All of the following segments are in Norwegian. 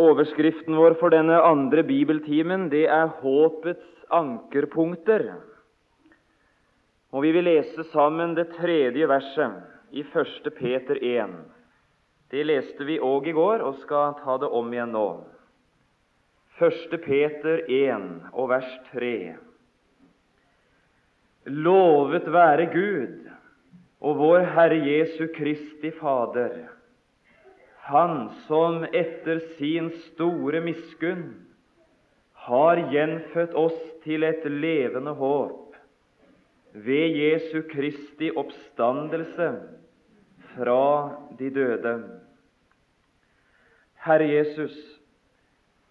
Overskriften vår for denne andre bibeltimen det er 'Håpets ankerpunkter'. Og Vi vil lese sammen det tredje verset i 1. Peter 1. Det leste vi òg i går, og skal ta det om igjen nå. 1. Peter 1 og vers 3. Lovet være Gud og vår Herre Jesu Kristi Fader, Han som etter sin store miskunn har gjenfødt oss til et levende håp ved Jesu Kristi oppstandelse fra de døde. Herre Jesus,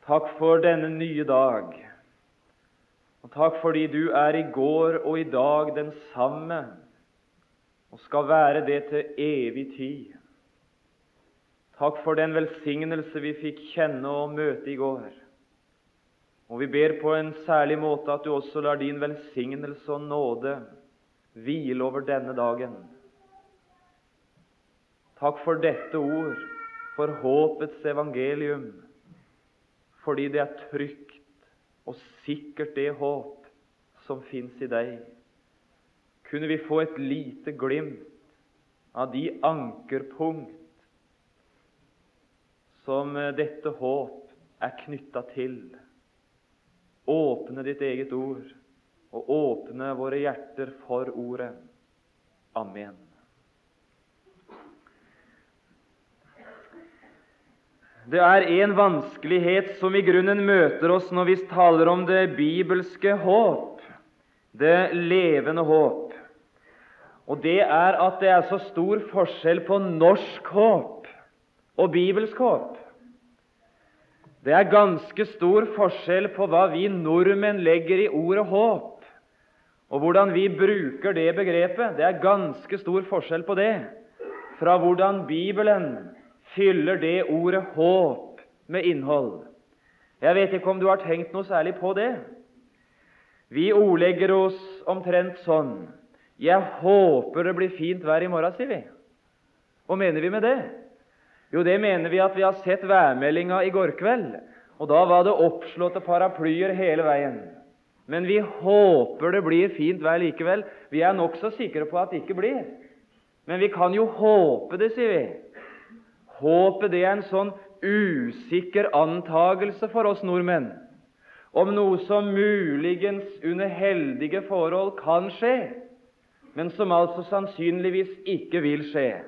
takk for denne nye dag. Og takk fordi du er i går og i dag den samme og skal være det til evig tid. Takk for den velsignelse vi fikk kjenne og møte i går. Og vi ber på en særlig måte at du også lar din velsignelse og nåde hvile over denne dagen. Takk for dette ord, for håpets evangelium, fordi det er trygt og sikkert det håp som fins i deg kunne vi få et lite glimt av de ankerpunkt som eh, dette håp er knytta til. Åpne ditt eget ord, og åpne våre hjerter for ordet. Amen. Det er en vanskelighet som i grunnen møter oss når vi taler om det bibelske håp, det levende håp og det er at det er så stor forskjell på norsk håp og bibelsk håp. Det er ganske stor forskjell på hva vi nordmenn legger i ordet håp, og hvordan vi bruker det begrepet. Det er ganske stor forskjell på det fra hvordan Bibelen fyller det ordet håp med innhold. Jeg vet ikke om du har tenkt noe særlig på det. Vi ordlegger oss omtrent sånn 'Jeg håper det blir fint vær i morgen', sier vi. Hva mener vi med det? Jo, det mener vi at vi har sett værmeldinga i går kveld, og da var det oppslåtte paraplyer hele veien. Men vi håper det blir fint vær likevel. Vi er nokså sikre på at det ikke blir. Men vi kan jo håpe det, sier vi. Håpet det er en sånn usikker antagelse for oss nordmenn om noe som muligens under heldige forhold kan skje men som altså sannsynligvis ikke vil skje.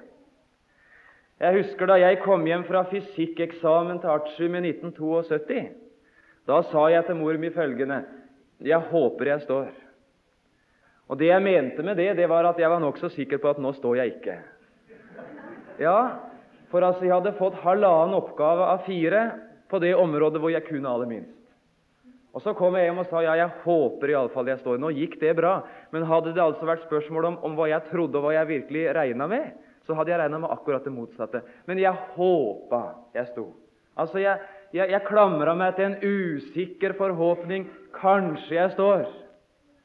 Jeg husker da jeg kom hjem fra fysikkeksamen til artium i 1972. Da sa jeg til mor mi følgende Jeg håper jeg står. Og Det jeg mente med det, det var at jeg var nokså sikker på at nå står jeg ikke. Ja, for altså jeg hadde fått halvannen oppgave av fire på det området hvor jeg kunne aller minst. Og Så kom jeg hjem og sa ja, jeg håper iallfall jeg står. Nå gikk det bra. Men hadde det altså vært spørsmål om, om hva jeg trodde og hva jeg virkelig regna med, så hadde jeg regna med akkurat det motsatte. Men jeg håpa jeg sto. Altså, Jeg, jeg, jeg klamra meg til en usikker forhåpning. Kanskje jeg står.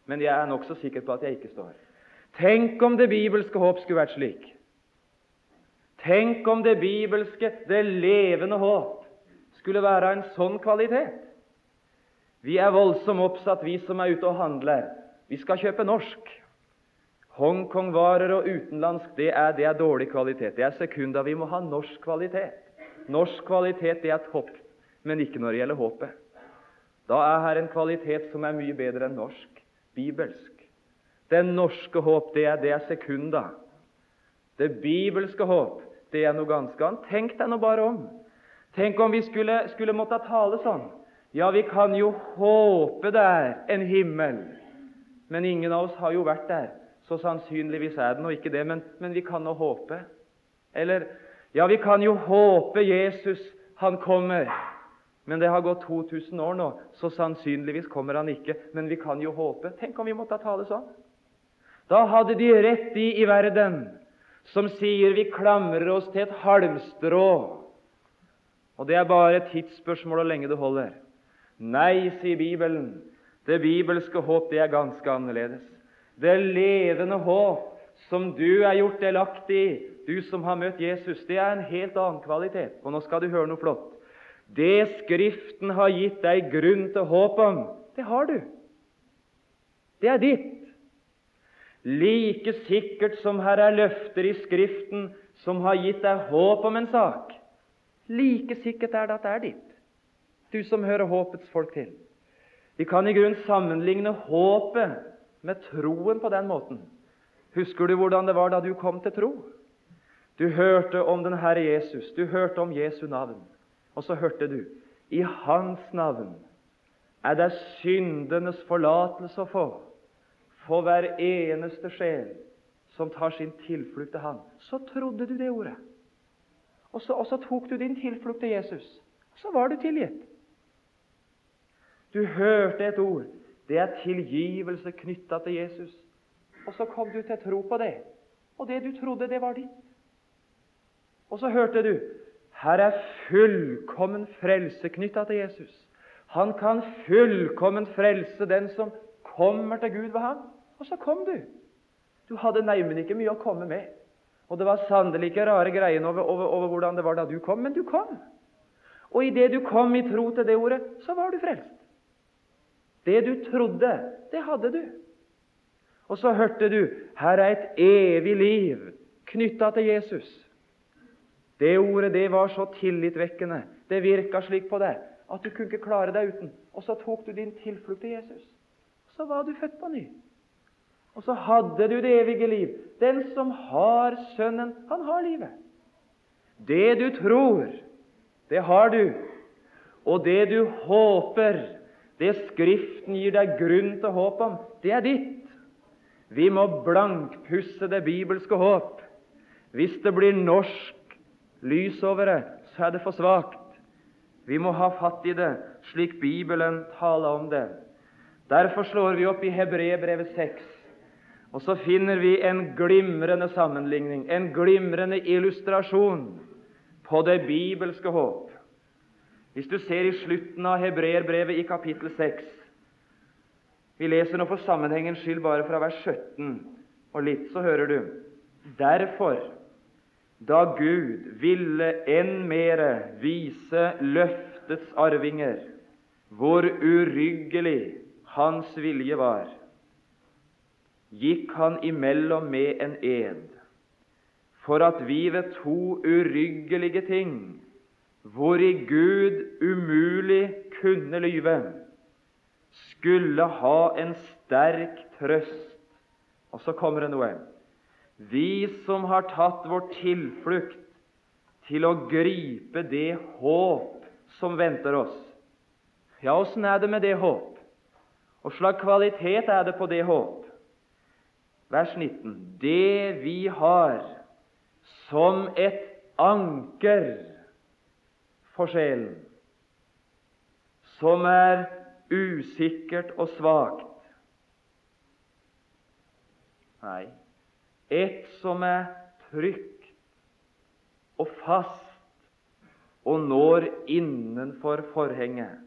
Men jeg er nokså sikker på at jeg ikke står. Tenk om det bibelske håp skulle vært slik. Tenk om det bibelske, det levende håp, skulle være av en sånn kvalitet. Vi er voldsomt oppsatt, vi som er ute og handler. Vi skal kjøpe norsk. Hongkong-varer og utenlandsk det er, det er, dårlig kvalitet. Det er sekunda. Vi må ha norsk kvalitet. Norsk kvalitet det er topp, men ikke når det gjelder håpet. Da er her en kvalitet som er mye bedre enn norsk, bibelsk. Det norske håp det er, det er sekunda. Det bibelske håp det er noe ganske annet. Tenk deg nå bare om. Tenk om vi skulle, skulle måtte tale sånn. Ja, vi kan jo håpe det er en himmel, men ingen av oss har jo vært der. Så sannsynligvis er det nå ikke det, men, men vi kan nå håpe. Eller ja, vi kan jo håpe Jesus, han kommer. Men det har gått 2000 år nå, så sannsynligvis kommer han ikke. Men vi kan jo håpe. Tenk om vi måtte tale sånn. Da hadde de rett de i verden som sier vi klamrer oss til et halmstrå, og det er bare et tidsspørsmål hvor lenge det holder. Nei, sier Bibelen, det bibelske håp det er ganske annerledes. Det levende håp som du er gjort delaktig i, du som har møtt Jesus, det er en helt annen kvalitet. Og nå skal du høre noe flott. Det Skriften har gitt deg grunn til håp om, det har du. Det er ditt. Like sikkert som her er løfter i Skriften som har gitt deg håp om en sak, like sikkert er det at det er ditt, du som hører håpets folk til. Vi kan i grunn sammenligne håpet med troen på den måten. Husker du hvordan det var da du kom til tro? Du hørte om den Herre Jesus, du hørte om Jesu navn. Og så hørte du i Hans navn er det syndenes forlatelse å få for hver eneste sjel som tar sin tilflukt til Han. Så trodde du det ordet. Og så, og så tok du din tilflukt til Jesus. Så var du tilgitt. Du hørte et ord. Det er tilgivelse knytta til Jesus. Og så kom du til tro på det. Og det du trodde, det var ditt. Og så hørte du her er fullkommen frelse knytta til Jesus. Han kan fullkommen frelse den som kommer til Gud ved ham. Og så kom du. Du hadde neimen ikke mye å komme med. Og det var sannelig ikke rare greiene over, over, over, hvordan det var da du kom, men du kom. Og idet du kom i tro til det ordet, så var du frelst. Det du trodde, det hadde du. Og så hørte du her er et evig liv knytta til Jesus. Det ordet det var så tillitvekkende. Det virka slik på deg at du kunne ikke klare deg uten. Og så tok du din tilflukt til Jesus. Så var du født på ny. Og så hadde du det evige liv. Den som har Sønnen, han har livet. Det du tror, det har du. Og det du håper, det Skriften gir deg grunn til håp om, det er ditt. Vi må blankpusse det bibelske håp. Hvis det blir norsk lys over det, så er det for svakt. Vi må ha fatt i det slik Bibelen taler om det. Derfor slår vi opp i Hebrebrevet 6, og så finner vi en glimrende sammenligning, en glimrende illustrasjon på det bibelske håp. Hvis du ser i slutten av Hebreerbrevet i kapittel 6 Vi leser nå for sammenhengens skyld bare fra vers 17 og litt, så hører du. Derfor da Gud ville enn mere vise løftets arvinger hvor uryggelig hans vilje var, gikk han imellom med en ed, for at vi ved to uryggelige ting, hvori Gud umulig kunne lyve, skulle ha en sterk trøst. Og så kommer det noe vi som har tatt vår tilflukt til å gripe det håp som venter oss. Ja, åssen er det med det håp? Hva slags kvalitet er det på det håp? Vers 19. Det vi har som et anker for sjelen, som er usikkert og svakt. Nei, et som er trygt og fast og når innenfor forhenget,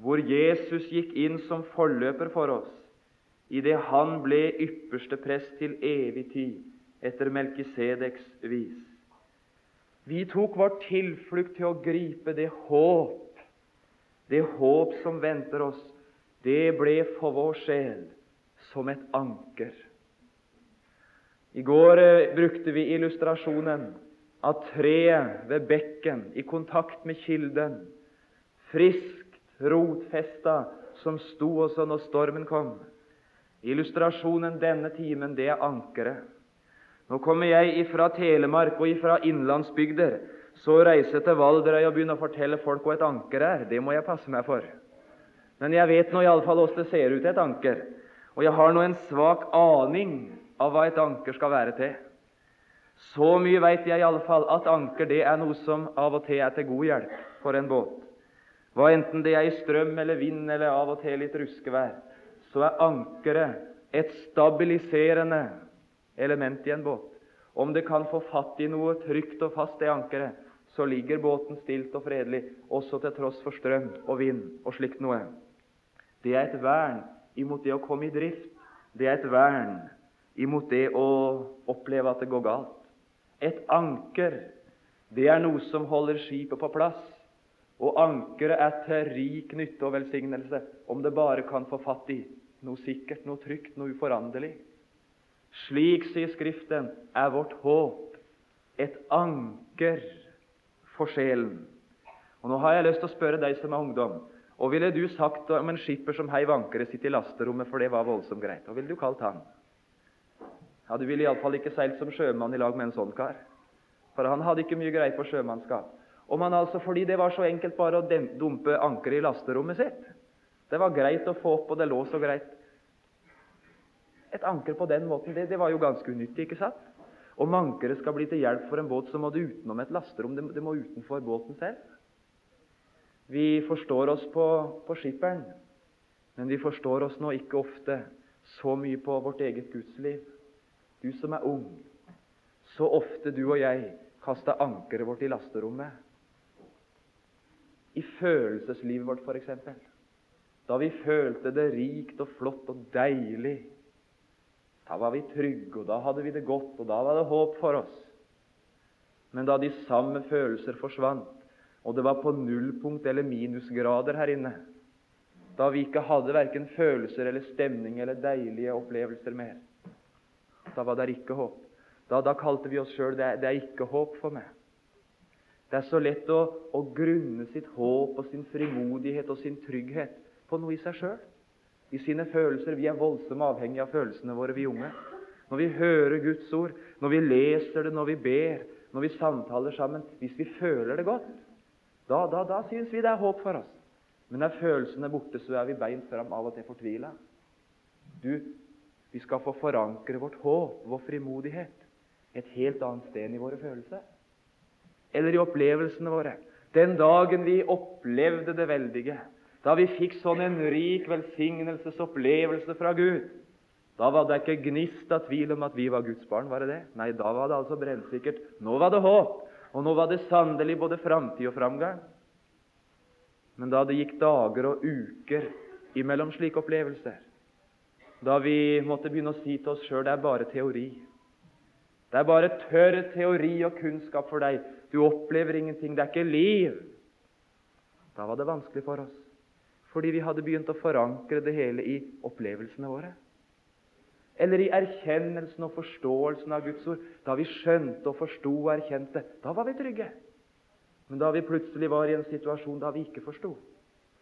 hvor Jesus gikk inn som forløper for oss idet han ble ypperste prest til evig tid etter Melkisedeks vis. Vi tok vår tilflukt til å gripe det håp, det håp som venter oss. Det ble for vår sjel som et anker. I går eh, brukte vi illustrasjonen av treet ved bekken i kontakt med kilden, friskt rotfesta, som sto også når stormen kom. Illustrasjonen denne timen, det er ankeret. Nå kommer jeg ifra Telemark og ifra innlandsbygder. Så reiser jeg til Valderøy og begynner å fortelle folk hva et anker er. Det må jeg passe meg for. Men jeg vet nå iallfall åssen det ser ut, et anker. Og jeg har nå en svak aning av hva et anker skal være til. Så mye veit jeg i alle fall at anker det er noe som av og til er til god hjelp for en båt. Hva enten det er i strøm eller vind eller av og til litt ruskevær, så er ankeret et stabiliserende element i en båt. Om det kan få fatt i noe trygt og fast, det ankeret, så ligger båten stilt og fredelig, også til tross for strøm og vind og slikt noe. Det er et vern imot det å komme i drift. Det er et vern imot det å oppleve at det går galt. Et anker, det er noe som holder skipet på plass Og ankeret er til rik nytte og velsignelse om det bare kan få fatt i noe sikkert, noe trygt, noe uforanderlig. Slik, sier Skriften, er vårt håp et anker for sjelen. Og Nå har jeg lyst til å spørre deg som er ungdom. Og ville du sagt om en skipper som heiv ankeret sitt i lasterommet, for det var voldsomt greit, hva ville du kalt han? Ja, Du ville iallfall ikke seilt som sjømann i lag med en sånn kar, for han hadde ikke mye greie på sjømannskap. Om han altså, Fordi det var så enkelt bare å dumpe ankeret i lasterommet sitt. Det var greit å få opp, og det lå så greit. Et anker på den måten, det, det var jo ganske unyttig, ikke sant? Om ankeret skal bli til hjelp for en båt, så må det utenom et lasterom. Det, det må utenfor båten selv. Vi forstår oss på, på skipperen, men vi forstår oss nå ikke ofte så mye på vårt eget gudsliv. Du som er ung, så ofte du og jeg kasta ankeret vårt i lasterommet. I følelseslivet vårt, f.eks. Da vi følte det rikt og flott og deilig. Da var vi trygge, og da hadde vi det godt, og da var det håp for oss. Men da de samme følelser forsvant, og det var på nullpunkt eller minusgrader her inne, da vi ikke hadde verken følelser eller stemning eller deilige opplevelser mer, da var det ikke håp. Da, da kalte vi oss sjøl det, er ikke håp for meg. Det er så lett å, å, grunne sitt håp og sin frimodighet og sin trygghet på noe i seg sjøl, i sine følelser. Vi er voldsomt avhengige av følelsene våre, vi unge. Når vi hører Guds ord, når vi leser det, når vi ber, når vi samtaler sammen Hvis vi føler det godt, da, da, da syns vi det er håp for oss. Men er følelsene borte, så er vi beint fram av og til fortvila. Du, vi skal få forankre vårt håp, vår frimodighet, et helt annet sted enn i våre følelser eller i opplevelsene våre. Den dagen vi opplevde det veldige, da vi fikk sånn en rik velsignelsesopplevelse fra Gud, da var det ikke gnist av tvil om at vi var Guds barn. var det det? Nei, da var det altså brennsikkert. Nå var det håp, og nå var det sannelig både framtid og framgang. Men da det gikk dager og uker imellom slike opplevelser, da vi måtte begynne å si til oss sjøl det er bare teori Det er bare tørr teori og kunnskap for deg. Du opplever ingenting. Det er ikke liv. Da var det vanskelig for oss, fordi vi hadde begynt å forankre det hele i opplevelsene våre. Eller i erkjennelsen og forståelsen av Guds ord. Da vi skjønte og forsto og erkjente, da var vi trygge. Men da vi plutselig var i en situasjon da vi ikke forsto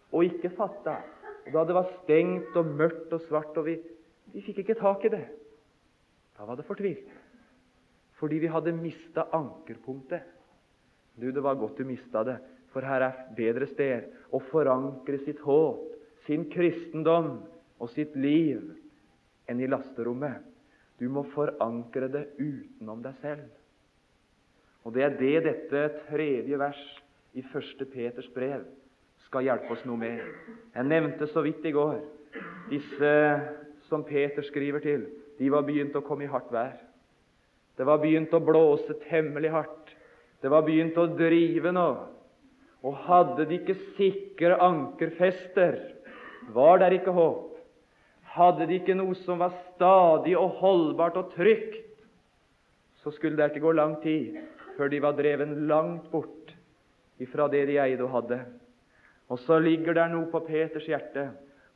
og ikke fatta, da det var stengt og mørkt og svart, og vi, vi fikk ikke tak i det, da var det fortvilt. Fordi vi hadde mista ankerpunktet du, det var godt du mista det, for her er bedre sted, å forankre sitt håp, sin kristendom og sitt liv enn i lasterommet. Du må forankre det utenom deg selv. Og Det er det dette tredje vers i 1. Peters brev skal hjelpe oss noe med. Jeg nevnte så vidt i går disse som Peter skriver til. De var begynt å komme i hardt vær. Det var begynt å blåse temmelig hardt. Det var begynt å drive nå. Og hadde de ikke sikre ankerfester, var der ikke håp. Hadde de ikke noe som var stadig og holdbart og trygt, så skulle det ikke gå lang tid før de var dreven langt bort ifra det de eide og hadde. Og så ligger der noe på Peters hjerte.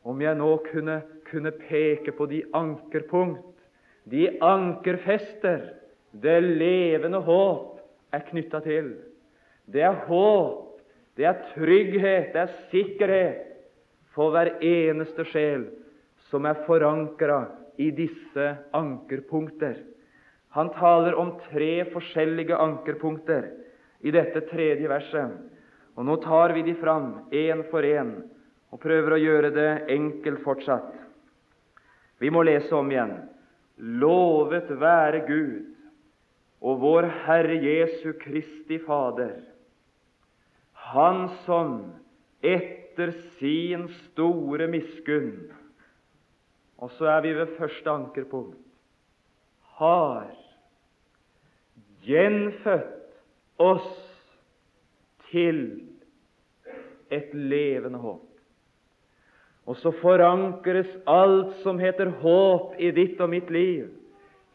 Om jeg nå kunne, kunne peke på de ankerpunkt, de ankerfester, det levende håp er knytta til. Det er håp, det er trygghet, det er sikkerhet for hver eneste sjel som er forankra i disse ankerpunkter. Han taler om tre forskjellige ankerpunkter i dette tredje verset. Og Nå tar vi de fram én for én og prøver å gjøre det enkelt fortsatt. Vi må lese om igjen. Lovet være Gud, og vår Herre Jesu Kristi Fader, Han som etter sin store miskunn Og så er vi ved første ankerpunkt har gjenfødt oss til et levende håp. Og så forankres alt som heter håp i ditt og mitt liv,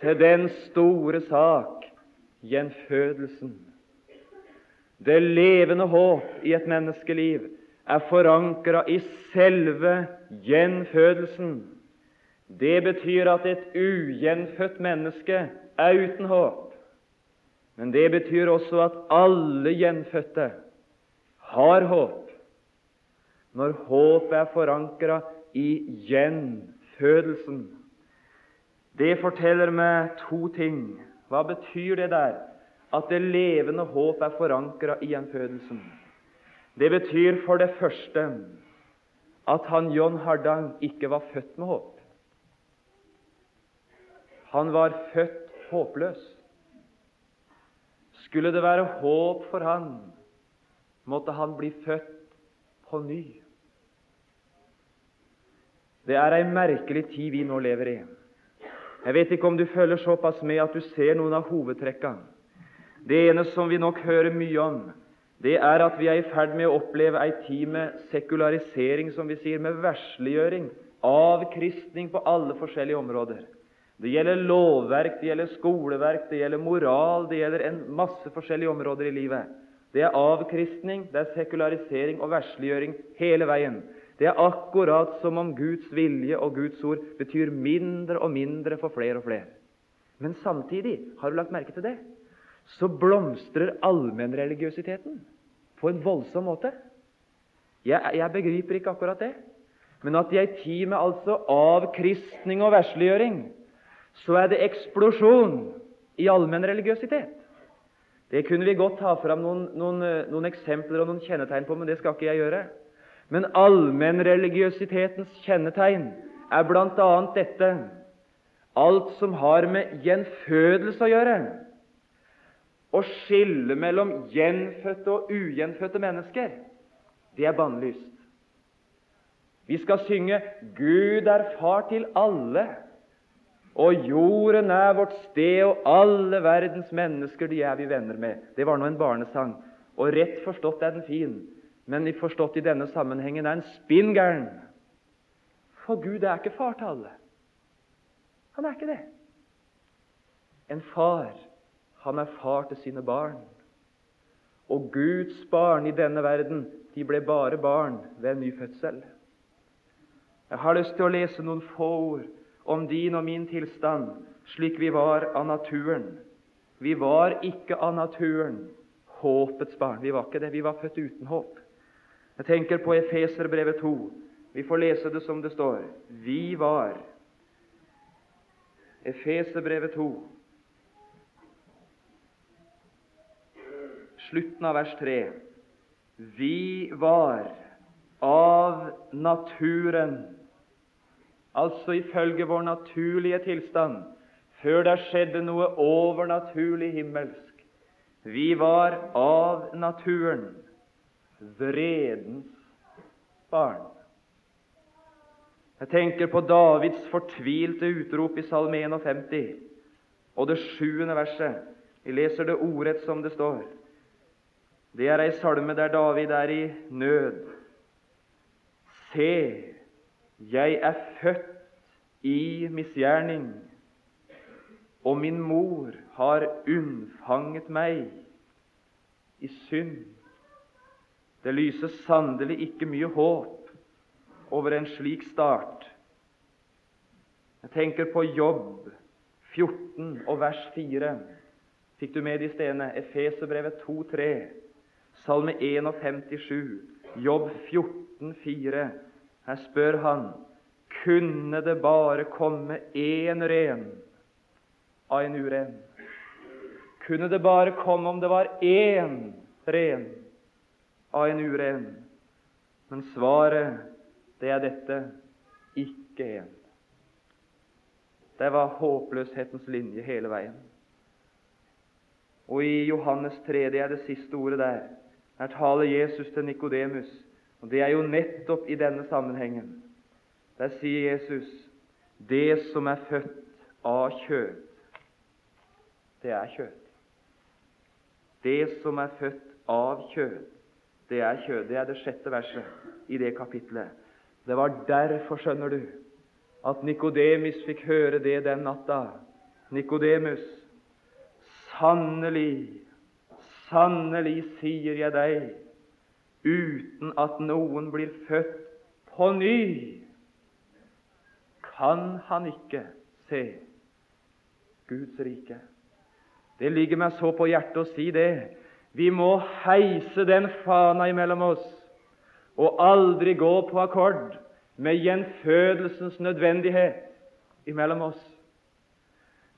til den store sak gjenfødelsen. Det levende håp i et menneskeliv er forankra i selve gjenfødelsen. Det betyr at et ugjenfødt menneske er uten håp. Men det betyr også at alle gjenfødte har håp, når håpet er forankra i gjenfødelsen. Det forteller meg to ting. Hva betyr det der? At det levende håp er forankra i gjenfødelsen. Det betyr for det første at han John Hardang ikke var født med håp. Han var født håpløs. Skulle det være håp for han, måtte han bli født på ny. Det er ei merkelig tid vi nå lever i. Jeg vet ikke om du følger såpass med at du ser noen av hovedtrekkene. Det ene som vi nok hører mye om, det er at vi er i ferd med å oppleve ei tid med sekularisering, som vi sier, med versliggjøring, avkristning på alle forskjellige områder. Det gjelder lovverk, det gjelder skoleverk, det gjelder moral, det gjelder en masse forskjellige områder i livet. Det er avkristning, det er sekularisering og versliggjøring hele veien. Det er akkurat som om Guds vilje og Guds ord betyr mindre og mindre for flere og flere. Men samtidig, har du lagt merke til det, så blomstrer allmennreligiøsiteten på en voldsom måte. Jeg, jeg, begriper ikke akkurat det. Men at i ei tid med altså avkristning og versliggjøring, så er det eksplosjon i allmennreligiøsitet. Det kunne vi godt ta fram noen, noen, noen eksempler og noen kjennetegn på, men det skal ikke jeg gjøre. Men allmennreligiøsitetens kjennetegn er bl.a. dette alt som har med gjenfødelse å gjøre. Å skille mellom gjenfødte og ugjenfødte mennesker, det er bannlyst. Vi skal synge 'Gud er far til alle', og 'jorden er vårt sted', og 'alle verdens mennesker de er vi venner med'. Det var nå en barnesang, og rett forstått er den fin men forstått i denne sammenhengen er en spinn. For Gud er ikke far til alle. Han er ikke det. En far, han er far til sine barn. Og Guds barn i denne verden, de ble bare barn ved en ny fødsel. Jeg har lyst til å lese noen få ord om din og min tilstand, slik vi var av naturen. Vi var ikke av naturen håpets barn. Vi var ikke det. Vi var født uten håp. Jeg tenker på Efeserbrevet 2. Vi får lese det som det står. Vi var Efeserbrevet 2, slutten av vers 3. Vi var av naturen, altså ifølge vår naturlige tilstand, før det skjedde noe overnaturlig himmelsk. Vi var av naturen vredens barn. Jeg tenker på Davids fortvilte utrop i Salme 51 og det sjuende verset. Vi leser det ordrett som det står. Det er ei salme der David er i nød. Se, jeg er født i misgjerning, og min mor har unnfanget meg i synd. Det lyser sannelig ikke mye håp over en slik start. Jeg tenker på Jobb 14 og vers 4. Fikk du med de stedene? Efeserbrevet 2,3, Salme 51, Jobb 14, 4. Her spør han kunne det bare komme én ren av en uren? Kunne det bare komme om det var én ren? av en uren. Men svaret, det er dette ikke en. Det var håpløshetens linje hele veien. Og i Johannes 3, det er det siste ordet der, her taler Jesus til Nikodemus. Og det er jo nettopp i denne sammenhengen. Der sier Jesus det som er født av kjød, det er kjød. Det som er født av kjød, det er kjød. Det er det sjette verset i det kapitlet. Det var derfor, skjønner du, at Nikodemus fikk høre det den natta. Nikodemus, sannelig, Sannelig sier jeg deg, uten at noen blir født på ny, kan han ikke se Guds rike. Det ligger meg så på hjertet å si det. Vi må heise den fana imellom oss og aldri gå på akkord med gjenfødelsens nødvendighet imellom oss.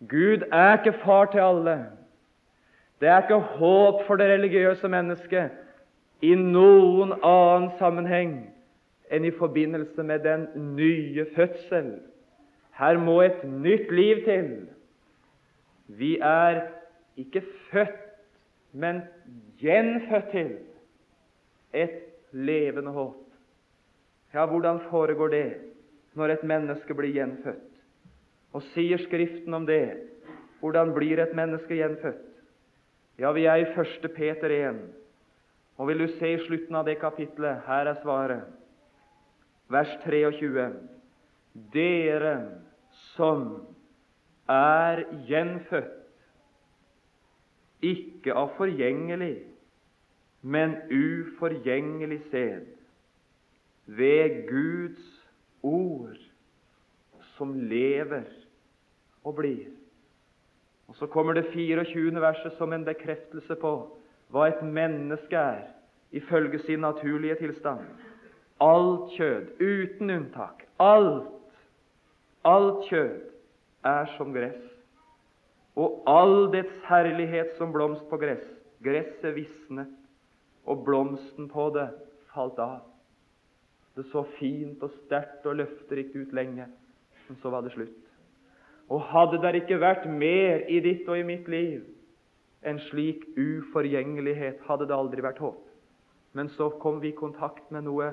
Gud er ikke far til alle. Det er ikke håp for det religiøse mennesket i noen annen sammenheng enn i forbindelse med den nye fødsel. Her må et nytt liv til. Vi er ikke født, men gjenfødt til et levende håp. Ja, hvordan foregår det når et menneske blir gjenfødt? Og sier Skriften om det? Hvordan blir et menneske gjenfødt? Ja, vi er i 1. Peter 1. Og vil du se i slutten av det kapitlet, her er svaret. Vers 23. Dere som er gjenfødt, ikke av forgjengelig, men uforgjengelig sæd, ved Guds ord, som lever og blir. Og Så kommer det 24. verset som en bekreftelse på hva et menneske er ifølge sin naturlige tilstand. Alt kjød, uten unntak, alt, alt kjød er som gress, og all dets herlighet som blomst på gress. Gresset visnet, og blomsten på det falt av. Det så fint og sterkt og løfterikt ut lenge, men så var det slutt. Og hadde det ikke vært mer i ditt og i mitt liv enn slik uforgjengelighet, hadde det aldri vært håp. Men så kom vi i kontakt med noe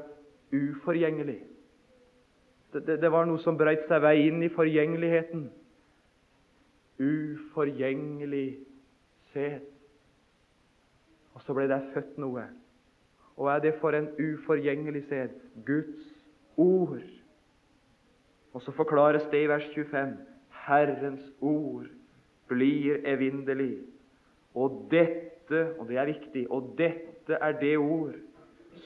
uforgjengelig. Det, det, det var noe som brøt seg vei inn i forgjengeligheten. Uforgjengelig sæd. Og så ble det født noe. Og er det for en uforgjengelig sed? Guds ord. Og så forklares det i vers 25. Herrens ord blir evinnelig. Og dette, og det er viktig, og dette er det ord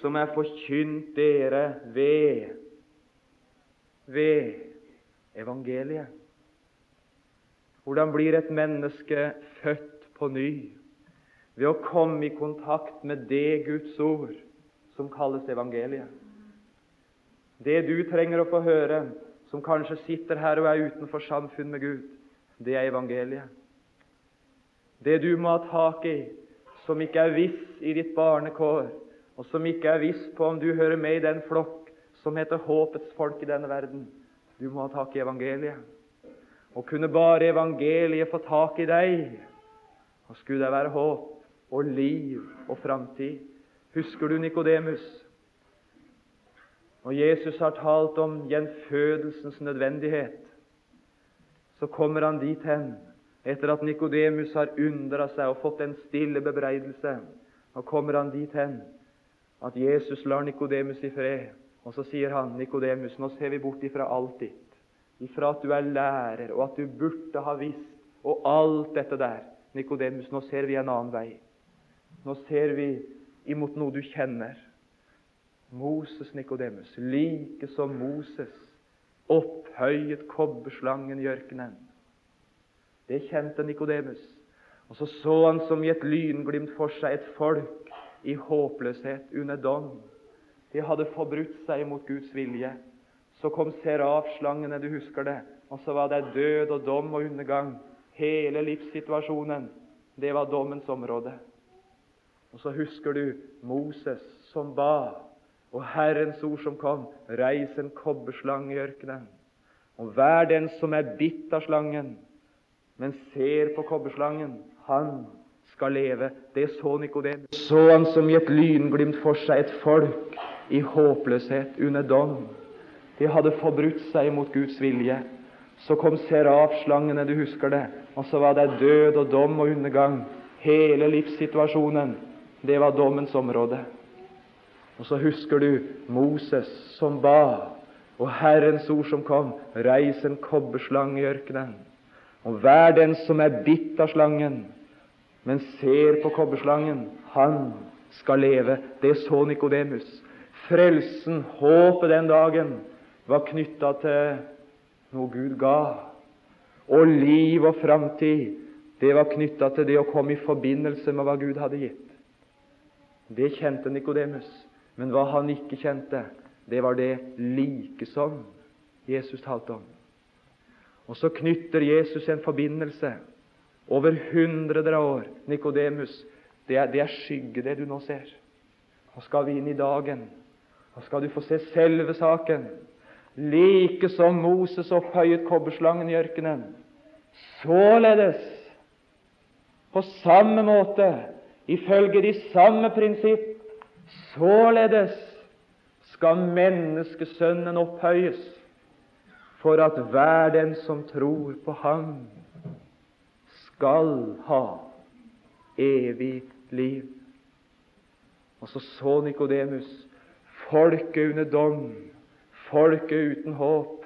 som er forkynt dere ved ved evangeliet. Hvordan blir et menneske født på ny? Ved å komme i kontakt med det Guds ord som kalles evangeliet. Det du trenger å få høre, som kanskje sitter her og er utenfor samfunn med Gud, det er evangeliet. Det du må ha tak i, som ikke er viss i ditt barnekår, og som ikke er viss på om du hører med i den flokk som heter håpets folk i denne verden. Du må ha tak i evangeliet. Og kunne bare evangeliet få tak i deg, og skulle det være håp og liv og framtid. Husker du Nikodemus? Og Jesus har talt om gjenfødelsens nødvendighet. Så kommer han dit hen etter at Nikodemus har undra seg og fått en stille bebreidelse. Nå kommer han dit hen at Jesus lar Nikodemus i fred. Og så sier han, Nikodemus, nå ser vi bort ifra alt ditt, ifra at du er lærer, og at du burde ha visst, og alt dette der. Nikodemus, nå ser vi en annen vei. Nå ser vi imot noe du kjenner. Moses, Nikodemus, like som Moses opphøyet kobberslangen i ørkenen. Det kjente Nikodemus. Og så så han som i et lynglimt for seg et folk i håpløshet under dom. De hadde forbrutt seg mot Guds vilje. Så kom serafslangene, du husker det, og så var det død og dom og undergang. Hele livssituasjonen, det var dommens område. Og så husker du Moses som ba, og Herrens ord som kom. Reis en kobberslange i ørkenen. Og hver den som er bitt av slangen, men ser på kobberslangen, han skal leve. Det så Nikodemus. Så han som i et lynglimt for seg et folk i håpløshet under dom. De hadde forbrutt seg mot Guds vilje. Så kom serafslangene, du husker det, og så var det død og dom og undergang. Hele livssituasjonen det var dommens område. Og så husker du Moses som ba, og Herrens ord som kom. Reis en kobberslange i ørkenen. Og vær den som er bitt av slangen, men ser på kobberslangen. Han skal leve. Det så Nikodemus. Frelsen, håpet den dagen, var knytta til noe Gud ga. Og liv og framtid, det var knytta til det å komme i forbindelse med hva Gud hadde gitt. Det kjente Nikodemus. Men hva han ikke kjente, det var det like som Jesus talte om. Og så knytter Jesus en forbindelse over hundreder av år. Nikodemus, det, det, er skygge, det du nå ser. Nå skal vi inn i dagen. Nå skal du få se selve saken. Like som Moses opphøyet kobberslangen i ørkenen. Således, på samme måte, ifølge de samme prinsipp, således skal menneskesønnen opphøyes for at hver den som tror på ham, skal ha evig liv. Og så så Nikodemus folket under dom, folket uten håp.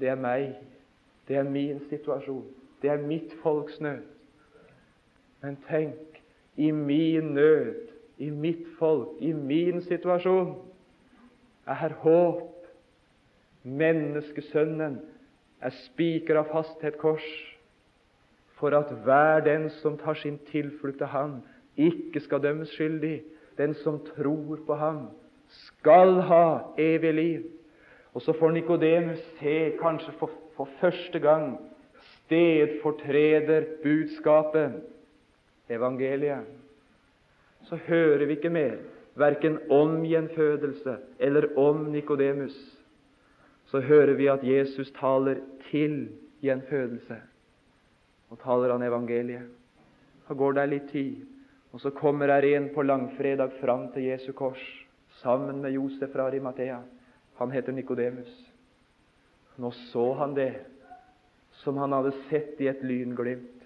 Det er meg. Det er min situasjon. Det er mitt folks nød. Men tenk, i min nød, i mitt folk, i min situasjon, er håp Menneskesønnen er spiker av fasthet kors, for at hver den som tar sin tilflukt til ham, ikke skal dømmes skyldig. Den som tror på ham, skal ha evig liv. Og så får Nikodemus se, kanskje for, for første gang, stedfortreder budskapet, evangeliet. Så hører vi ikke mer, verken om gjenfødelse eller om Nikodemus så hører vi at Jesus taler til gjenfødelse. Og taler han evangeliet. Så går det litt tid, og så kommer der en på langfredag fram til Jesu kors sammen med Josef fra Arimathea. Han heter Nikodemus. Nå så han det som han hadde sett i et lynglimt.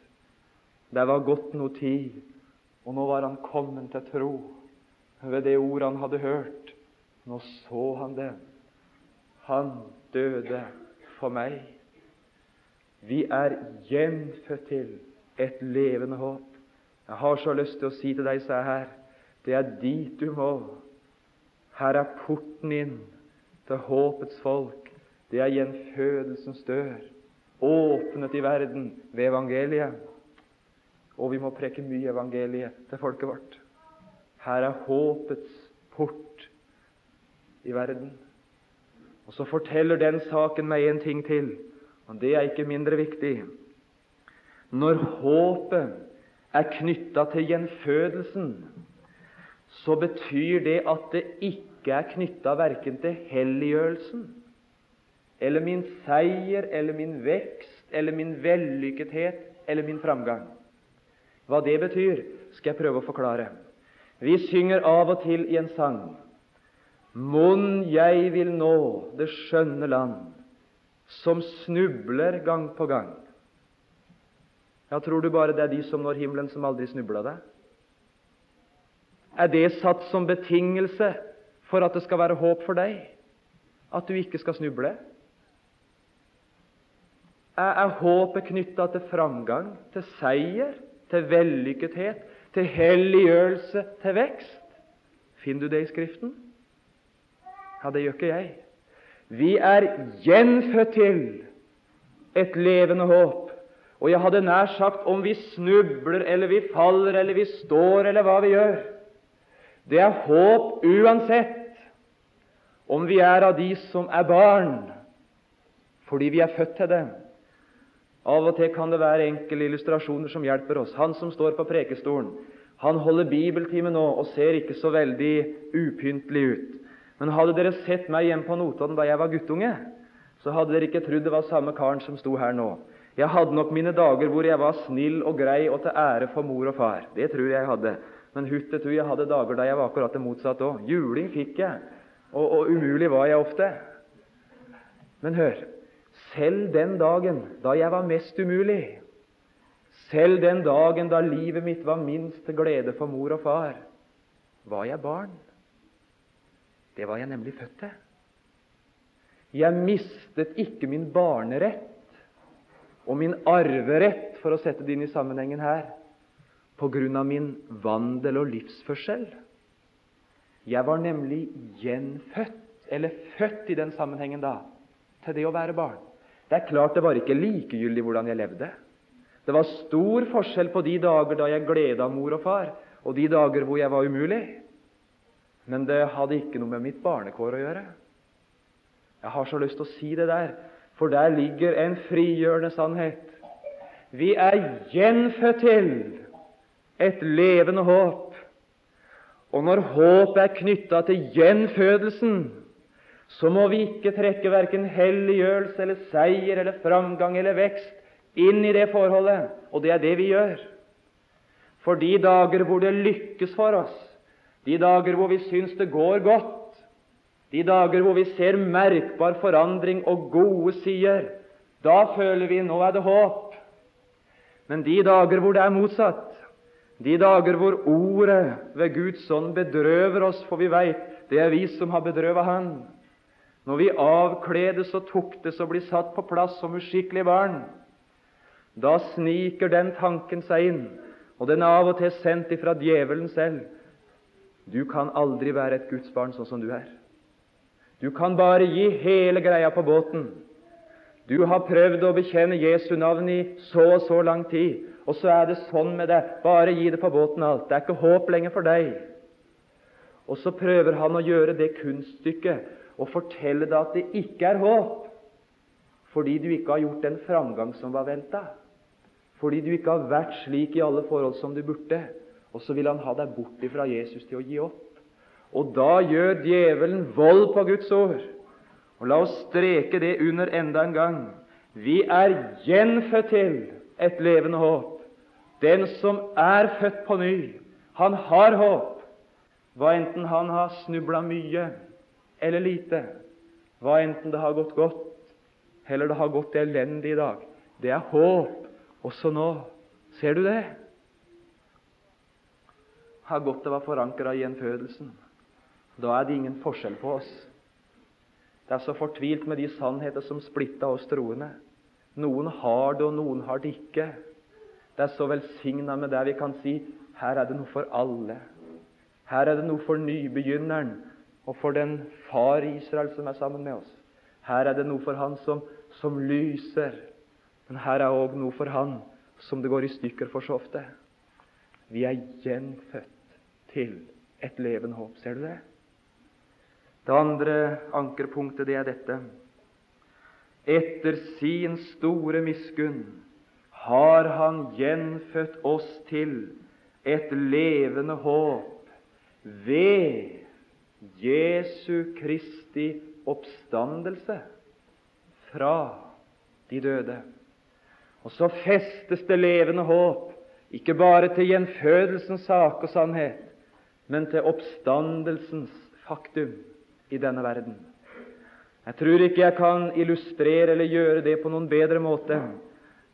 Det var gått noe tid, og nå var han kommet til tro ved det ord han hadde hørt. Nå så han det. Han døde for meg. Vi er gjenfødt til et levende håp. Jeg har så lyst til å si til deg som er her, det er dit du må. Her er porten inn til håpets folk. Det er gjenfødelsens dør, åpnet i verden ved evangeliet. Og vi må preke mye evangeliet til folket vårt. Her er håpets port i verden. Og Så forteller den saken meg en ting til, og det er ikke mindre viktig. Når håpet er knytta til gjenfødelsen, så betyr det at det ikke er knytta verken til helliggjørelsen eller min seier eller min vekst eller min vellykkethet eller min framgang. Hva det betyr, skal jeg prøve å forklare. Vi synger av og til i en sang Mon jeg vil nå det skjønne land, som snubler gang på gang. Ja, Tror du bare det er de som når himmelen, som aldri snubla deg? Er det satt som betingelse for at det skal være håp for deg? At du ikke skal snuble? Er, håpet knytta til framgang, til seier, til vellykkethet, til helliggjørelse, til vekst? Finner du det i Skriften? Ja, det gjør ikke jeg. Vi er gjenfødt til et levende håp. Og jeg hadde nær sagt om vi snubler eller vi faller eller vi står eller hva vi gjør. Det er håp uansett om vi er av de som er barn, fordi vi er født til det. Av og til kan det være enkle illustrasjoner som hjelper oss. Han som står på prekestolen, han holder bibeltime nå og ser ikke så veldig upyntelig ut. Men hadde dere sett meg hjemme på Notodden da jeg var guttunge, så hadde dere ikke trodd det var samme karen som sto her nå. Jeg hadde nok mine dager hvor jeg var snill og grei og til ære for mor og far. Det tror jeg jeg hadde. Men huttetu, jeg hadde dager da jeg var akkurat det motsatte òg. Juling fikk jeg, og, og umulig var jeg ofte. Men hør, selv den dagen da jeg var mest umulig, selv den dagen da livet mitt var minst til glede for mor og far, var jeg barn. Det var jeg nemlig født til. Jeg mistet ikke min barnerett og min arverett, for å sette det inn i sammenhengen her. på grunn av min vandel og livsførsel. Jeg var nemlig gjenfødt, eller født i den sammenhengen da, til det å være barn. Det er klart det var ikke likegyldig hvordan jeg levde. Det var stor forskjell på de dager da jeg gleda mor og far, og de dager hvor jeg var umulig. Men det hadde ikke noe med mitt barnekår å gjøre. Jeg har så lyst til å si det der, for der ligger en frigjørende sannhet. Vi er gjenfødt til et levende håp. Og når håp er knytta til gjenfødelsen, så må vi ikke trekke verken helliggjørelse eller seier eller framgang eller vekst inn i det forholdet, og det er det vi gjør. For de dager hvor det lykkes for oss, de dager hvor vi syns det går godt, de dager hvor vi ser merkbar forandring og gode sider, da føler vi nå er det håp. Men de dager hvor det er motsatt, de dager hvor ordet ved Guds ånd bedrøver oss, for vi veit det er vi som har bedrøvet Han, når vi avkledes og tuktes og blir satt på plass som uskikkelige barn, da sniker den tanken seg inn, og den er av og til sendt ifra djevelen selv. Du kan aldri være et Guds barn sånn som du er. Du kan bare gi hele greia på båten. Du har prøvd å bekjenne Jesu navn i så og så lang tid, og så er det sånn med deg. Bare gi det på båten alt. Det er ikke håp lenger for deg. Og så prøver han å gjøre det kunststykket og fortelle deg at det ikke er håp, fordi du ikke har gjort den framgang som var venta, fordi du ikke har vært slik i alle forhold som du burde, og så vil han ha deg bort fra Jesus til å gi opp. Og da gjør djevelen vold på Guds ord. Og la oss streke det under enda en gang. Vi er gjenfødt til et levende håp. Den som er født på ny, han har håp, hva enten han har snubla mye eller lite, hva enten det har gått godt eller det har gått elendig i dag. Det er håp også nå. Ser du det? Har godt det var forankra i gjenfødelsen. Da er det ingen forskjell på oss. Det er så fortvilt med de sannheter som splitta oss troende. Noen har det, og noen har det ikke. Det er så velsigna med det vi kan si her er det noe for alle. Her er det noe for nybegynneren, og for den far i Israel som er sammen med oss. Her er det noe for han som, som lyser, men her er òg noe for han som det går i stykker for så ofte. Vi er gjenfødt til et levende håp. Ser du det? Det andre ankerpunktet, det er dette. Etter sin store miskunn har Han gjenfødt oss til et levende håp ved Jesu Kristi oppstandelse fra de døde. Og så festes det levende håp, ikke bare til gjenfødelsens sak og sannhet, men til oppstandelsens faktum i denne verden. Jeg tror ikke jeg kan illustrere eller gjøre det på noen bedre måte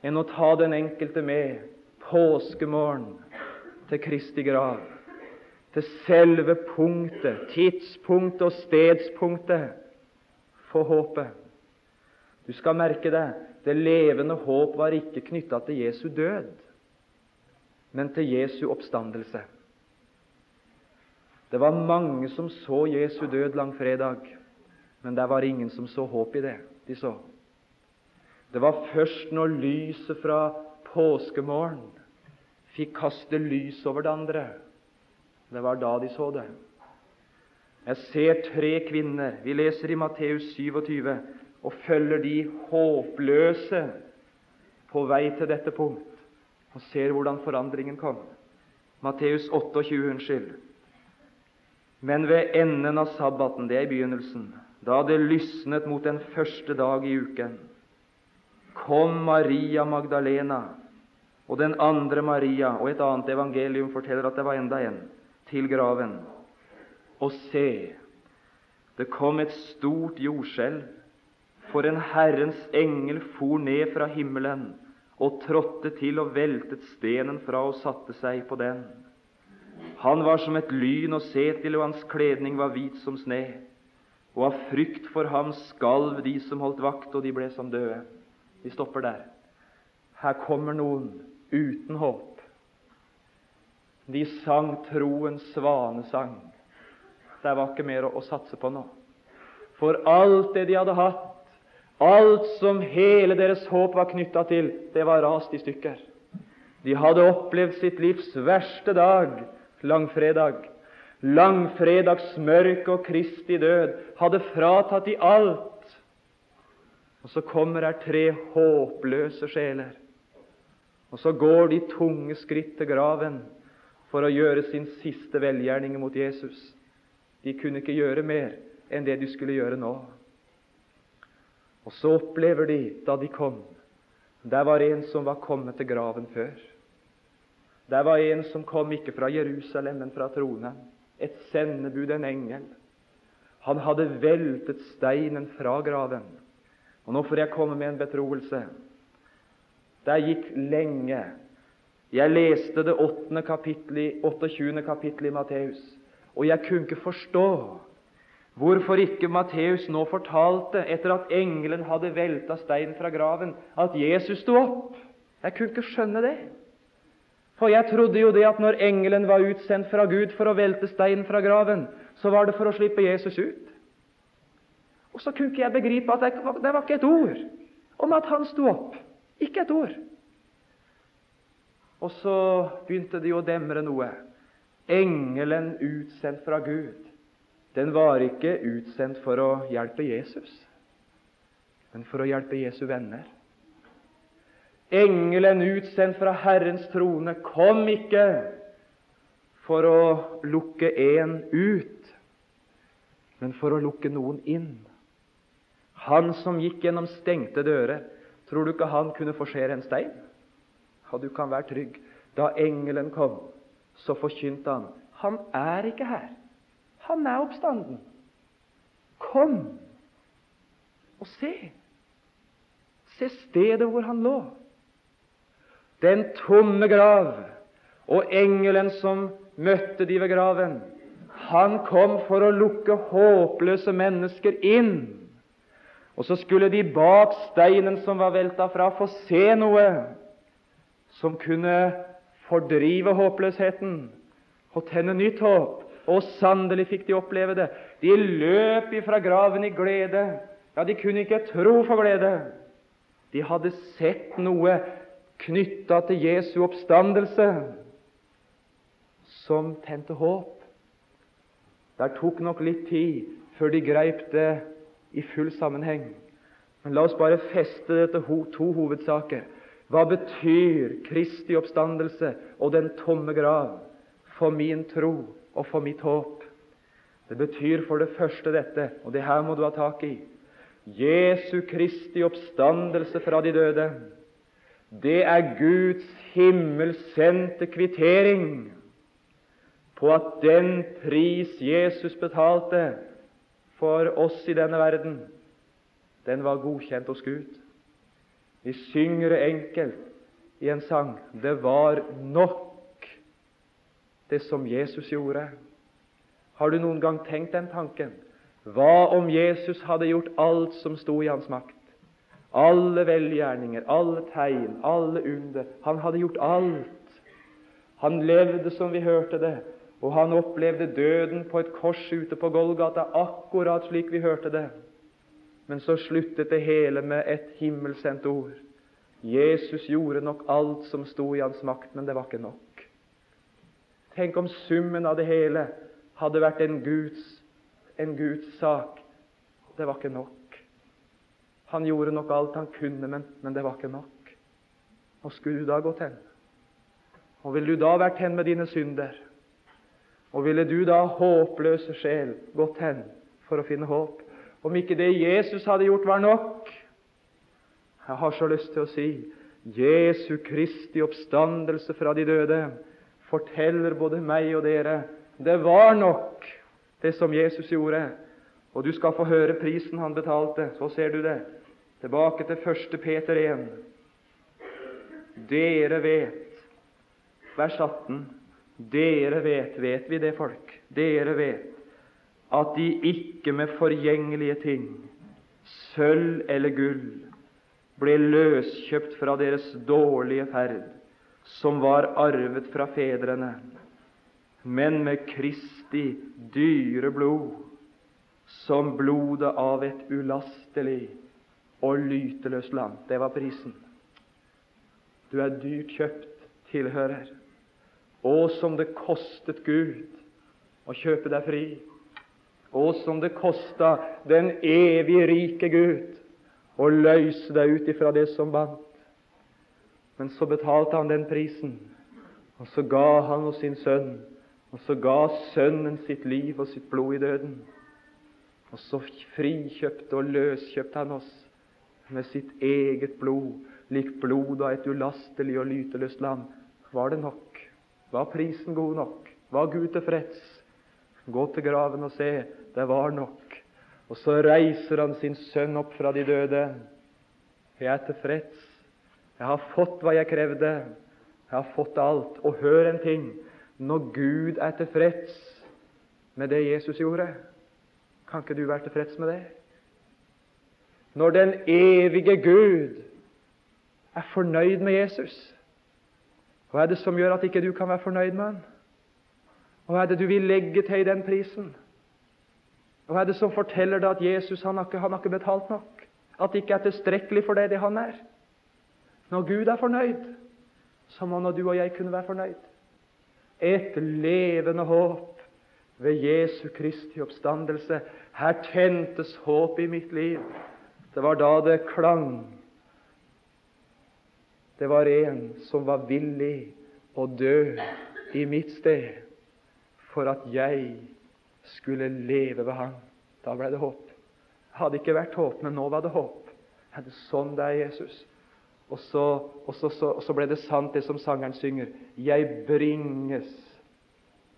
enn å ta den enkelte med påskemorgen til Kristi grav til selve punktet, tidspunktet og stedspunktet for håpet. Du skal merke deg det levende håp var ikke knytta til Jesu død, men til Jesu oppstandelse. Det var mange som så Jesu død langfredag, men det var ingen som så håp i det de så. Det var først når lyset fra påskemorgen fikk kaste lys over det andre, det var da de så det. Jeg ser tre kvinner. Vi leser i Matteus 27 og følger de håpløse på vei til dette punkt og ser hvordan forandringen kom. Matteus 28, unnskyld. Men ved enden av sabbaten, det er i begynnelsen, da det lysnet mot den første dag i uken, kom Maria Magdalena og den andre Maria, og et annet evangelium forteller at det var enda en, til graven. Og se, det kom et stort jordskjelv, for en Herrens engel for ned fra himmelen og trådte til og veltet stenen fra og satte seg på den. Han var som et lyn å se til, og hans kledning var hvit som sne. Og av frykt for ham skalv de som holdt vakt, og de ble som døde. Vi stopper der. Her kommer noen uten håp. De sang troens svanesang. Det var ikke mer å, satse på nå. For alt det de hadde hatt, alt som hele deres håp var knytta til, det var rast i stykker. De hadde opplevd sitt livs verste dag, langfredag. Langfredags mørke og Kristi død hadde fratatt de alt. Og så kommer her tre håpløse sjeler. Og så går de tunge skritt til graven for å gjøre sin siste velgjerning mot Jesus. De kunne ikke gjøre mer enn det de skulle gjøre nå. Og så opplever de, da de kom Der var en som var kommet til graven før. Der var en som kom ikke fra Jerusalem, men fra tronen. Et sendebud, en engel. Han hadde veltet steinen fra graven. Og Nå får jeg komme med en betroelse. Det gikk lenge. Jeg leste det 8. kapittel, 28. kapittel i Matteus, og jeg kunne ikke forstå hvorfor ikke Matteus nå fortalte, etter at engelen hadde velta steinen fra graven, at Jesus sto opp. Jeg kunne ikke skjønne det. For jeg trodde jo det at når engelen var utsendt fra Gud for å velte steinen fra graven, så var det for å slippe Jesus ut. Og så kunne ikke jeg begripe at det, det var ikke et ord om at han sto opp. Ikke et ord. Og så begynte det å demre noe. Engelen utsendt fra Gud, den var ikke utsendt for å hjelpe Jesus, men for å hjelpe Jesu venner. Engelen utsendt fra Herrens trone kom ikke for å lukke én ut, men for å lukke noen inn. Han som gikk gjennom stengte dører, Tror du ikke han kunne forsere en stein? Og du kan være trygg. Da engelen kom, så forkynte han han er ikke her. Han er oppstanden. Kom og se. Se stedet hvor han lå. Den tomme grav og engelen som møtte de ved graven. Han kom for å lukke håpløse mennesker inn og så skulle de bak steinen som var velta fra, få se noe som kunne fordrive håpløsheten og tenne nytt håp. Og sannelig fikk de oppleve det. De løp ifra graven i glede. Ja, de kunne ikke tro for glede. De hadde sett noe knytta til Jesu oppstandelse som tente håp. Det tok nok litt tid før de greip det i full sammenheng. Men la oss bare feste det til to hovedsaker. Hva betyr Kristi oppstandelse og den tomme grav for min tro og for mitt håp? Det betyr for det første dette, og det her må du ha tak i Jesu Kristi oppstandelse fra de døde. Det er Guds himmelsendte kvittering på at den pris Jesus betalte, for oss i denne verden, den var godkjent hos Gud. Vi synger det enkelt i en sang det var nok, det som Jesus gjorde. Har du noen gang tenkt den tanken? Hva om Jesus hadde gjort alt som sto i hans makt? Alle velgjerninger, alle tegn, alle under. Han hadde gjort alt. Han levde som vi hørte det, og han opplevde døden på et kors ute på Golgata, akkurat slik vi hørte det. Men så sluttet det hele med et himmelsendt ord. Jesus gjorde nok alt som sto i hans makt, men det var ikke nok. Tenk om summen av det hele hadde vært en Guds, en Guds sak. Det var ikke nok. Han gjorde nok alt han kunne, men, men det var ikke nok. Og skulle du da gått hen? Og ville du da vært hen med dine synder? Og ville du da, håpløse sjel, gått hen for å finne håp? Om ikke det Jesus hadde gjort, var nok? Jeg har så lyst til å si Jesu Kristi oppstandelse fra de døde forteller både meg og dere det var nok, det som Jesus gjorde. Og du skal få høre prisen han betalte. Så ser du det. Tilbake til 1. Peter 1. Dere vet, vers 18 dere vet, vet vi det, folk, dere vet at de ikke med forgjengelige ting, sølv eller gull, ble løskjøpt fra deres dårlige ferd, som var arvet fra fedrene, men med Kristi dyre blod, som blodet av et ulastelig og lyteløst land. Det var prisen. Du er dyrt kjøpt, tilhører. Å, som det kostet Gud å kjøpe deg fri. Å, som det kosta den evig rike Gud å løse deg ut ifra det som bandt. Men så betalte han den prisen, og så ga han oss sin sønn, og så ga Sønnen sitt liv og sitt blod i døden. Og så frikjøpte og løskjøpte han oss med sitt eget blod, lik blod av et ulastelig og lyteløst lam. Var det nok? Var prisen god nok? Var Gud tilfreds? Gå til graven og se. Det var nok. Og så reiser han sin sønn opp fra de døde. Jeg er tilfreds. Jeg har fått hva jeg krevde. Jeg har fått alt. Og hør en ting. Når Gud er tilfreds med det Jesus gjorde, kan ikke du være tilfreds med det? Når den evige Gud er fornøyd med Jesus, hva er det som gjør at ikke du kan være fornøyd med han? Hva er det du vil legge til i den prisen? Hva er det som forteller deg at Jesus han har, ikke, han har ikke betalt nok? At det ikke er tilstrekkelig for deg, det han er? Når Gud er fornøyd, så må nå du og jeg kunne være fornøyd. Et levende håp ved Jesu Kristi oppstandelse. Her tentes håp i mitt liv. Det var da det klang. Det var en som var villig å dø i mitt sted for at jeg skulle leve ved Han. Da ble det håp. Det hadde ikke vært håp, men nå var det håp. Er det sånn det er, Jesus? Og så, og, så, så, og så, ble det sant, det som sangeren synger. Jeg bringes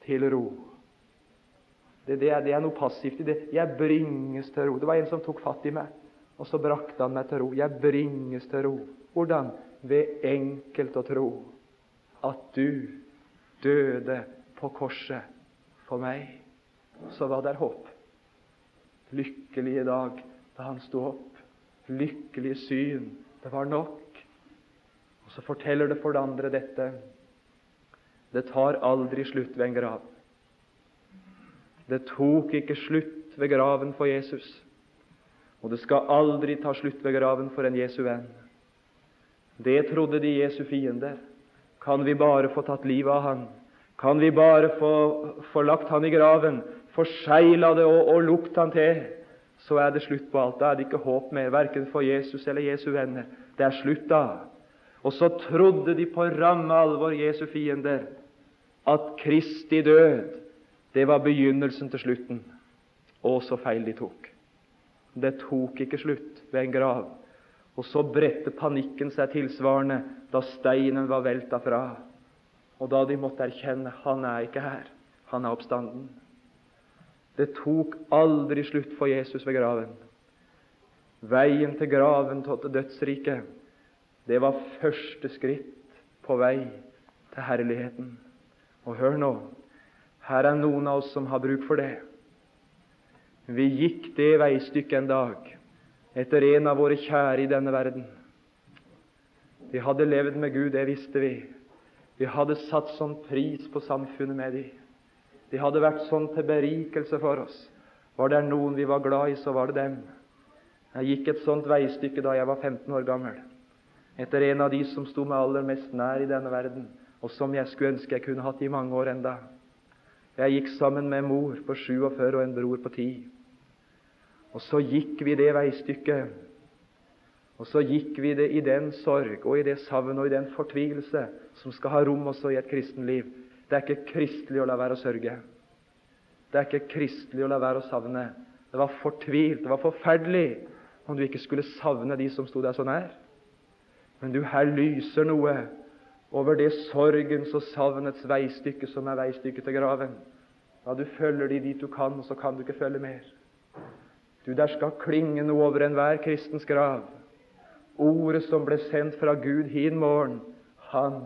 til ro. Det, det, er, det, er, noe passivt i det. Jeg bringes til ro. Det var en som tok fatt i meg, og så brakte han meg til ro. Jeg bringes til ro. Hvordan? Ved enkelt å tro at du døde på korset for meg, så var det håp. Lykkelige dag da han sto opp. Lykkelige syn. Det var nok. Og Så forteller det for det andre dette. Det tar aldri slutt ved en grav. Det tok ikke slutt ved graven for Jesus. Og det skal aldri ta slutt ved graven for en Jesu venn. Det trodde de Jesu fiender. Kan vi bare få tatt livet av han, kan vi bare få, få lagt han i graven, forsegla det og, og lukt han til, så er det slutt på alt. Da er det ikke håp mer, verken for Jesus eller Jesu venner. Det er slutt da. Og så trodde de på ramme alvor, Jesu fiender, at Kristi død, det var begynnelsen til slutten. Å, så feil de tok. Det tok ikke slutt ved en grav. Og så bredte panikken seg tilsvarende da steinen var velta fra. Og da de måtte erkjenne han er ikke her, han er oppstanden. Det tok aldri slutt for Jesus ved graven. Veien til graven til dødsriket, det var første skritt på vei til herligheten. Og hør nå, her er noen av oss som har bruk for det. Vi gikk det veistykket en dag etter en av våre kjære i denne verden. Vi hadde levd med Gud, det visste vi. Vi hadde satt sånn pris på samfunnet med dem. De hadde vært sånn til berikelse for oss. Var det noen vi var glad i, så var det dem. Jeg gikk et sånt veistykke da jeg var 15 år gammel, etter en av de som sto meg aller mest nær i denne verden, og som jeg skulle ønske jeg kunne hatt i mange år enda. Jeg gikk sammen med mor på 47 og en bror på 10. Og så gikk vi det veistykket og så gikk vi det i den sorg og i det savn og i den fortvilelse som skal ha rom også i et kristenliv. Det er ikke kristelig å la være å sørge. Det er ikke kristelig å la være å savne. Det var fortvilt, det var forferdelig om du ikke skulle savne de som sto deg så nær. Men du, her lyser noe over det sorgens og savnets veistykke som er veistykket til graven. Ja, du følger de dit du kan, og så kan du ikke følge mer. Du, der skal klinge noe over enhver kristens grav. Ordet som ble sendt fra Gud hin morgen, han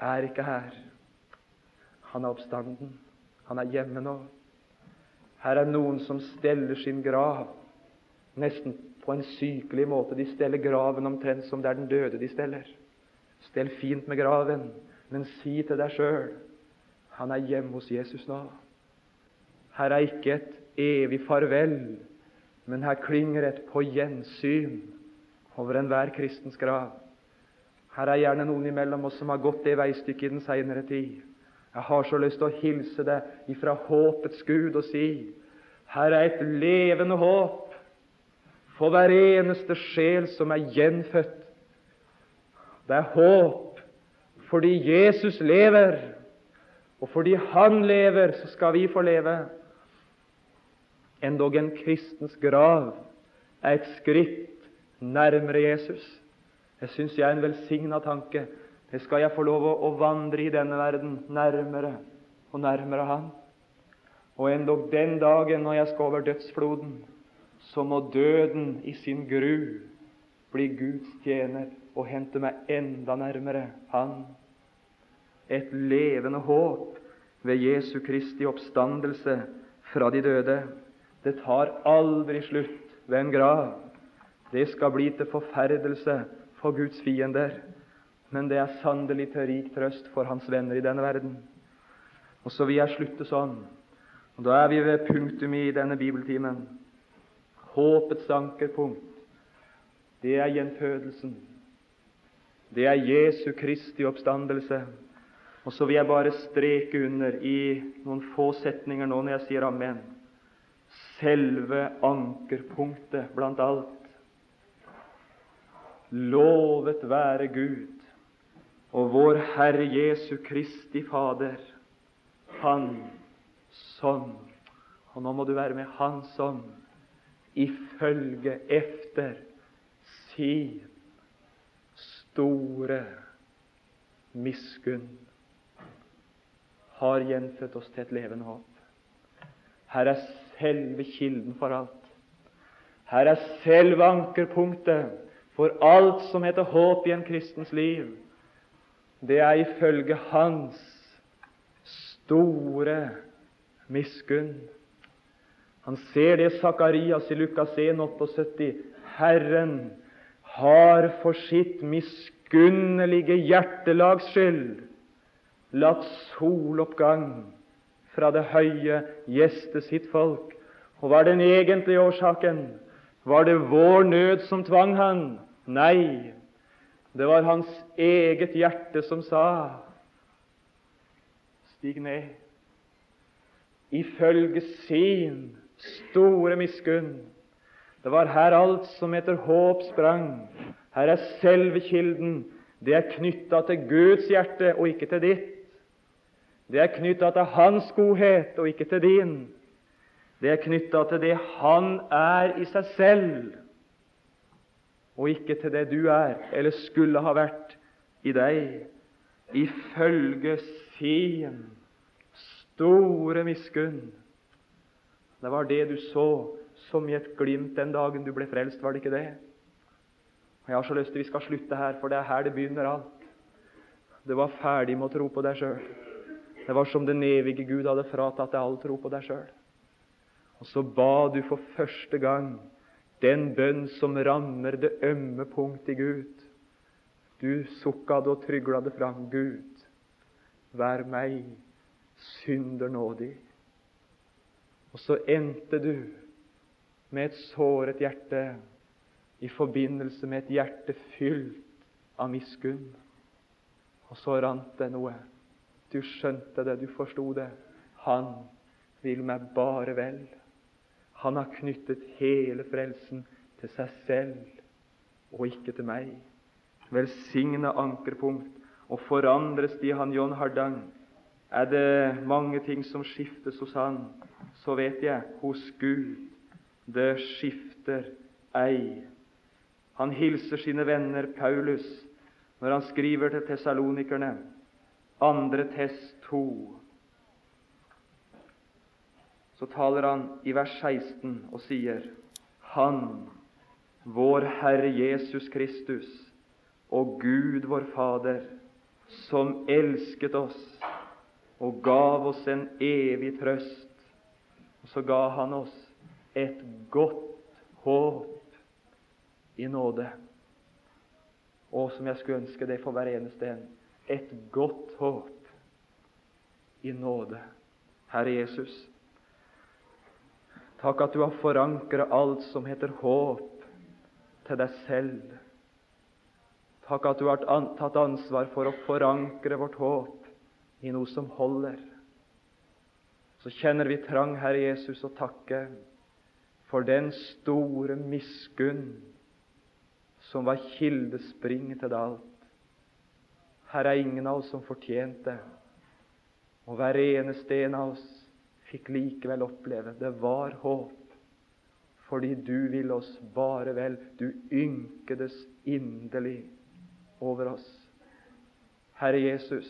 er ikke her. Han er oppstanden. Han er hjemme nå. Her er noen som steller sin grav nesten på en sykelig måte. De steller graven omtrent som det er den døde de steller. Stell fint med graven, men si til deg sjøl Han er hjemme hos Jesus nå. Her er ikke et evig farvel, men her klinger et på gjensyn over enhver kristens grav. Her er gjerne noen imellom oss som har gått det veistykket i den seinere tid. Jeg har så lyst til å hilse deg ifra håpets Gud og si her er et levende håp for hver eneste sjel som er gjenfødt. Det er håp fordi Jesus lever, og fordi Han lever, så skal vi få leve. Endog en kristens grav er et skritt nærmere Jesus. Det syns jeg er en velsigna tanke. Skal jeg få lov å vandre i denne verden nærmere og nærmere Han. Og endog den dagen når jeg skal over dødsfloden, så må døden i sin gru bli Guds tjener og hente meg enda nærmere Han. Et levende håp ved Jesu Kristi oppstandelse fra de døde. Det tar aldri slutt ved en grav. Det skal bli til forferdelse for Guds fiender, men det er sannelig til rik trøst for Hans venner i denne verden. Og så vil jeg slutte sånn. Og Da er vi ved punktum i denne bibeltimen. Håpets ankerpunkt, det er gjenfødelsen. Det er Jesu Kristi oppstandelse. Og så vil jeg bare streke under i noen få setninger nå når jeg sier amen. Selve ankerpunktet blant alt. Lovet være Gud og vår Herre Jesu Kristi Fader, Han som Og nå må du være med Han som ifølge efter sin store miskunn har gjenfødt oss til et levende håp. Her er selve kilden for alt. Her er selve ankerpunktet for alt som heter håp i en kristens liv. Det er ifølge Hans store miskunn. Han ser det Sakarias i Lukas 1, 78. Herren har for sitt miskunnelige hjertelags skyld latt soloppgang fra det høye gjeste sitt folk. Og hva er den egentlige årsaken? Var det vår nød som tvang han? Nei, det var hans eget hjerte som sa Stig ned ifølge sin store miskunn. Det var her alt som etter håp sprang. Her er selve kilden. Det er knytta til Guds hjerte og ikke til ditt. Det er knytta til Hans godhet og ikke til din. Det er knytta til det Han er i seg selv, og ikke til det du er eller skulle ha vært i deg, ifølge sin store miskunn. Det var det du så som i et glimt den dagen du ble frelst, var det ikke det? Jeg har så lyst til vi skal slutte her, for det er her det begynner alt. Det var ferdig med å tro på deg sjøl. Det var som den evige Gud hadde fratatt deg all tro på deg sjøl. Og så ba du for første gang den bønn som rammer det ømme punkt i Gud. Du sukka og trygla det fram. Gud, vær meg synder nådig. Og så endte du med et såret hjerte i forbindelse med et hjerte fylt av miskunn. Og så rant det noe. Du skjønte det, du forsto det. Han vil meg bare vel. Han har knyttet hele frelsen til seg selv og ikke til meg. Velsigne ankerpunkt og forandres de han John Hardang er det mange ting som skiftes hos han, så vet jeg hos Gud det skifter ei. Han hilser sine venner Paulus når han skriver til tesalonikerne, andre test 2. Så taler han i vers 16 og sier Han, vår Herre Jesus Kristus, og Gud vår Fader, som elsket oss og gav oss en evig trøst. Og så ga han oss et godt håp i nåde. Og som jeg skulle ønske det for hver eneste en et godt håp i nåde. Herre Jesus, takk at du har forankret alt som heter håp, til deg selv. Takk at du har tatt ansvar for å forankre vårt håp i noe som holder. Så kjenner vi trang, Herre Jesus, å takke for den store miskunn som var kildespringet til alt. Her er ingen av oss som fortjente og hver eneste en av oss fikk likevel oppleve det var håp, fordi du ville oss bare vel. Du ynkedes inderlig over oss. Herre Jesus,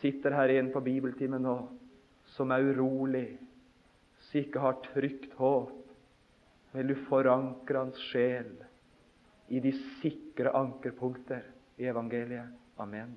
sitter her en på bibeltimen nå som er urolig, som ikke har trygt håp. Vil du forankre hans sjel i de sikre ankerpunkter i evangeliet? Amen.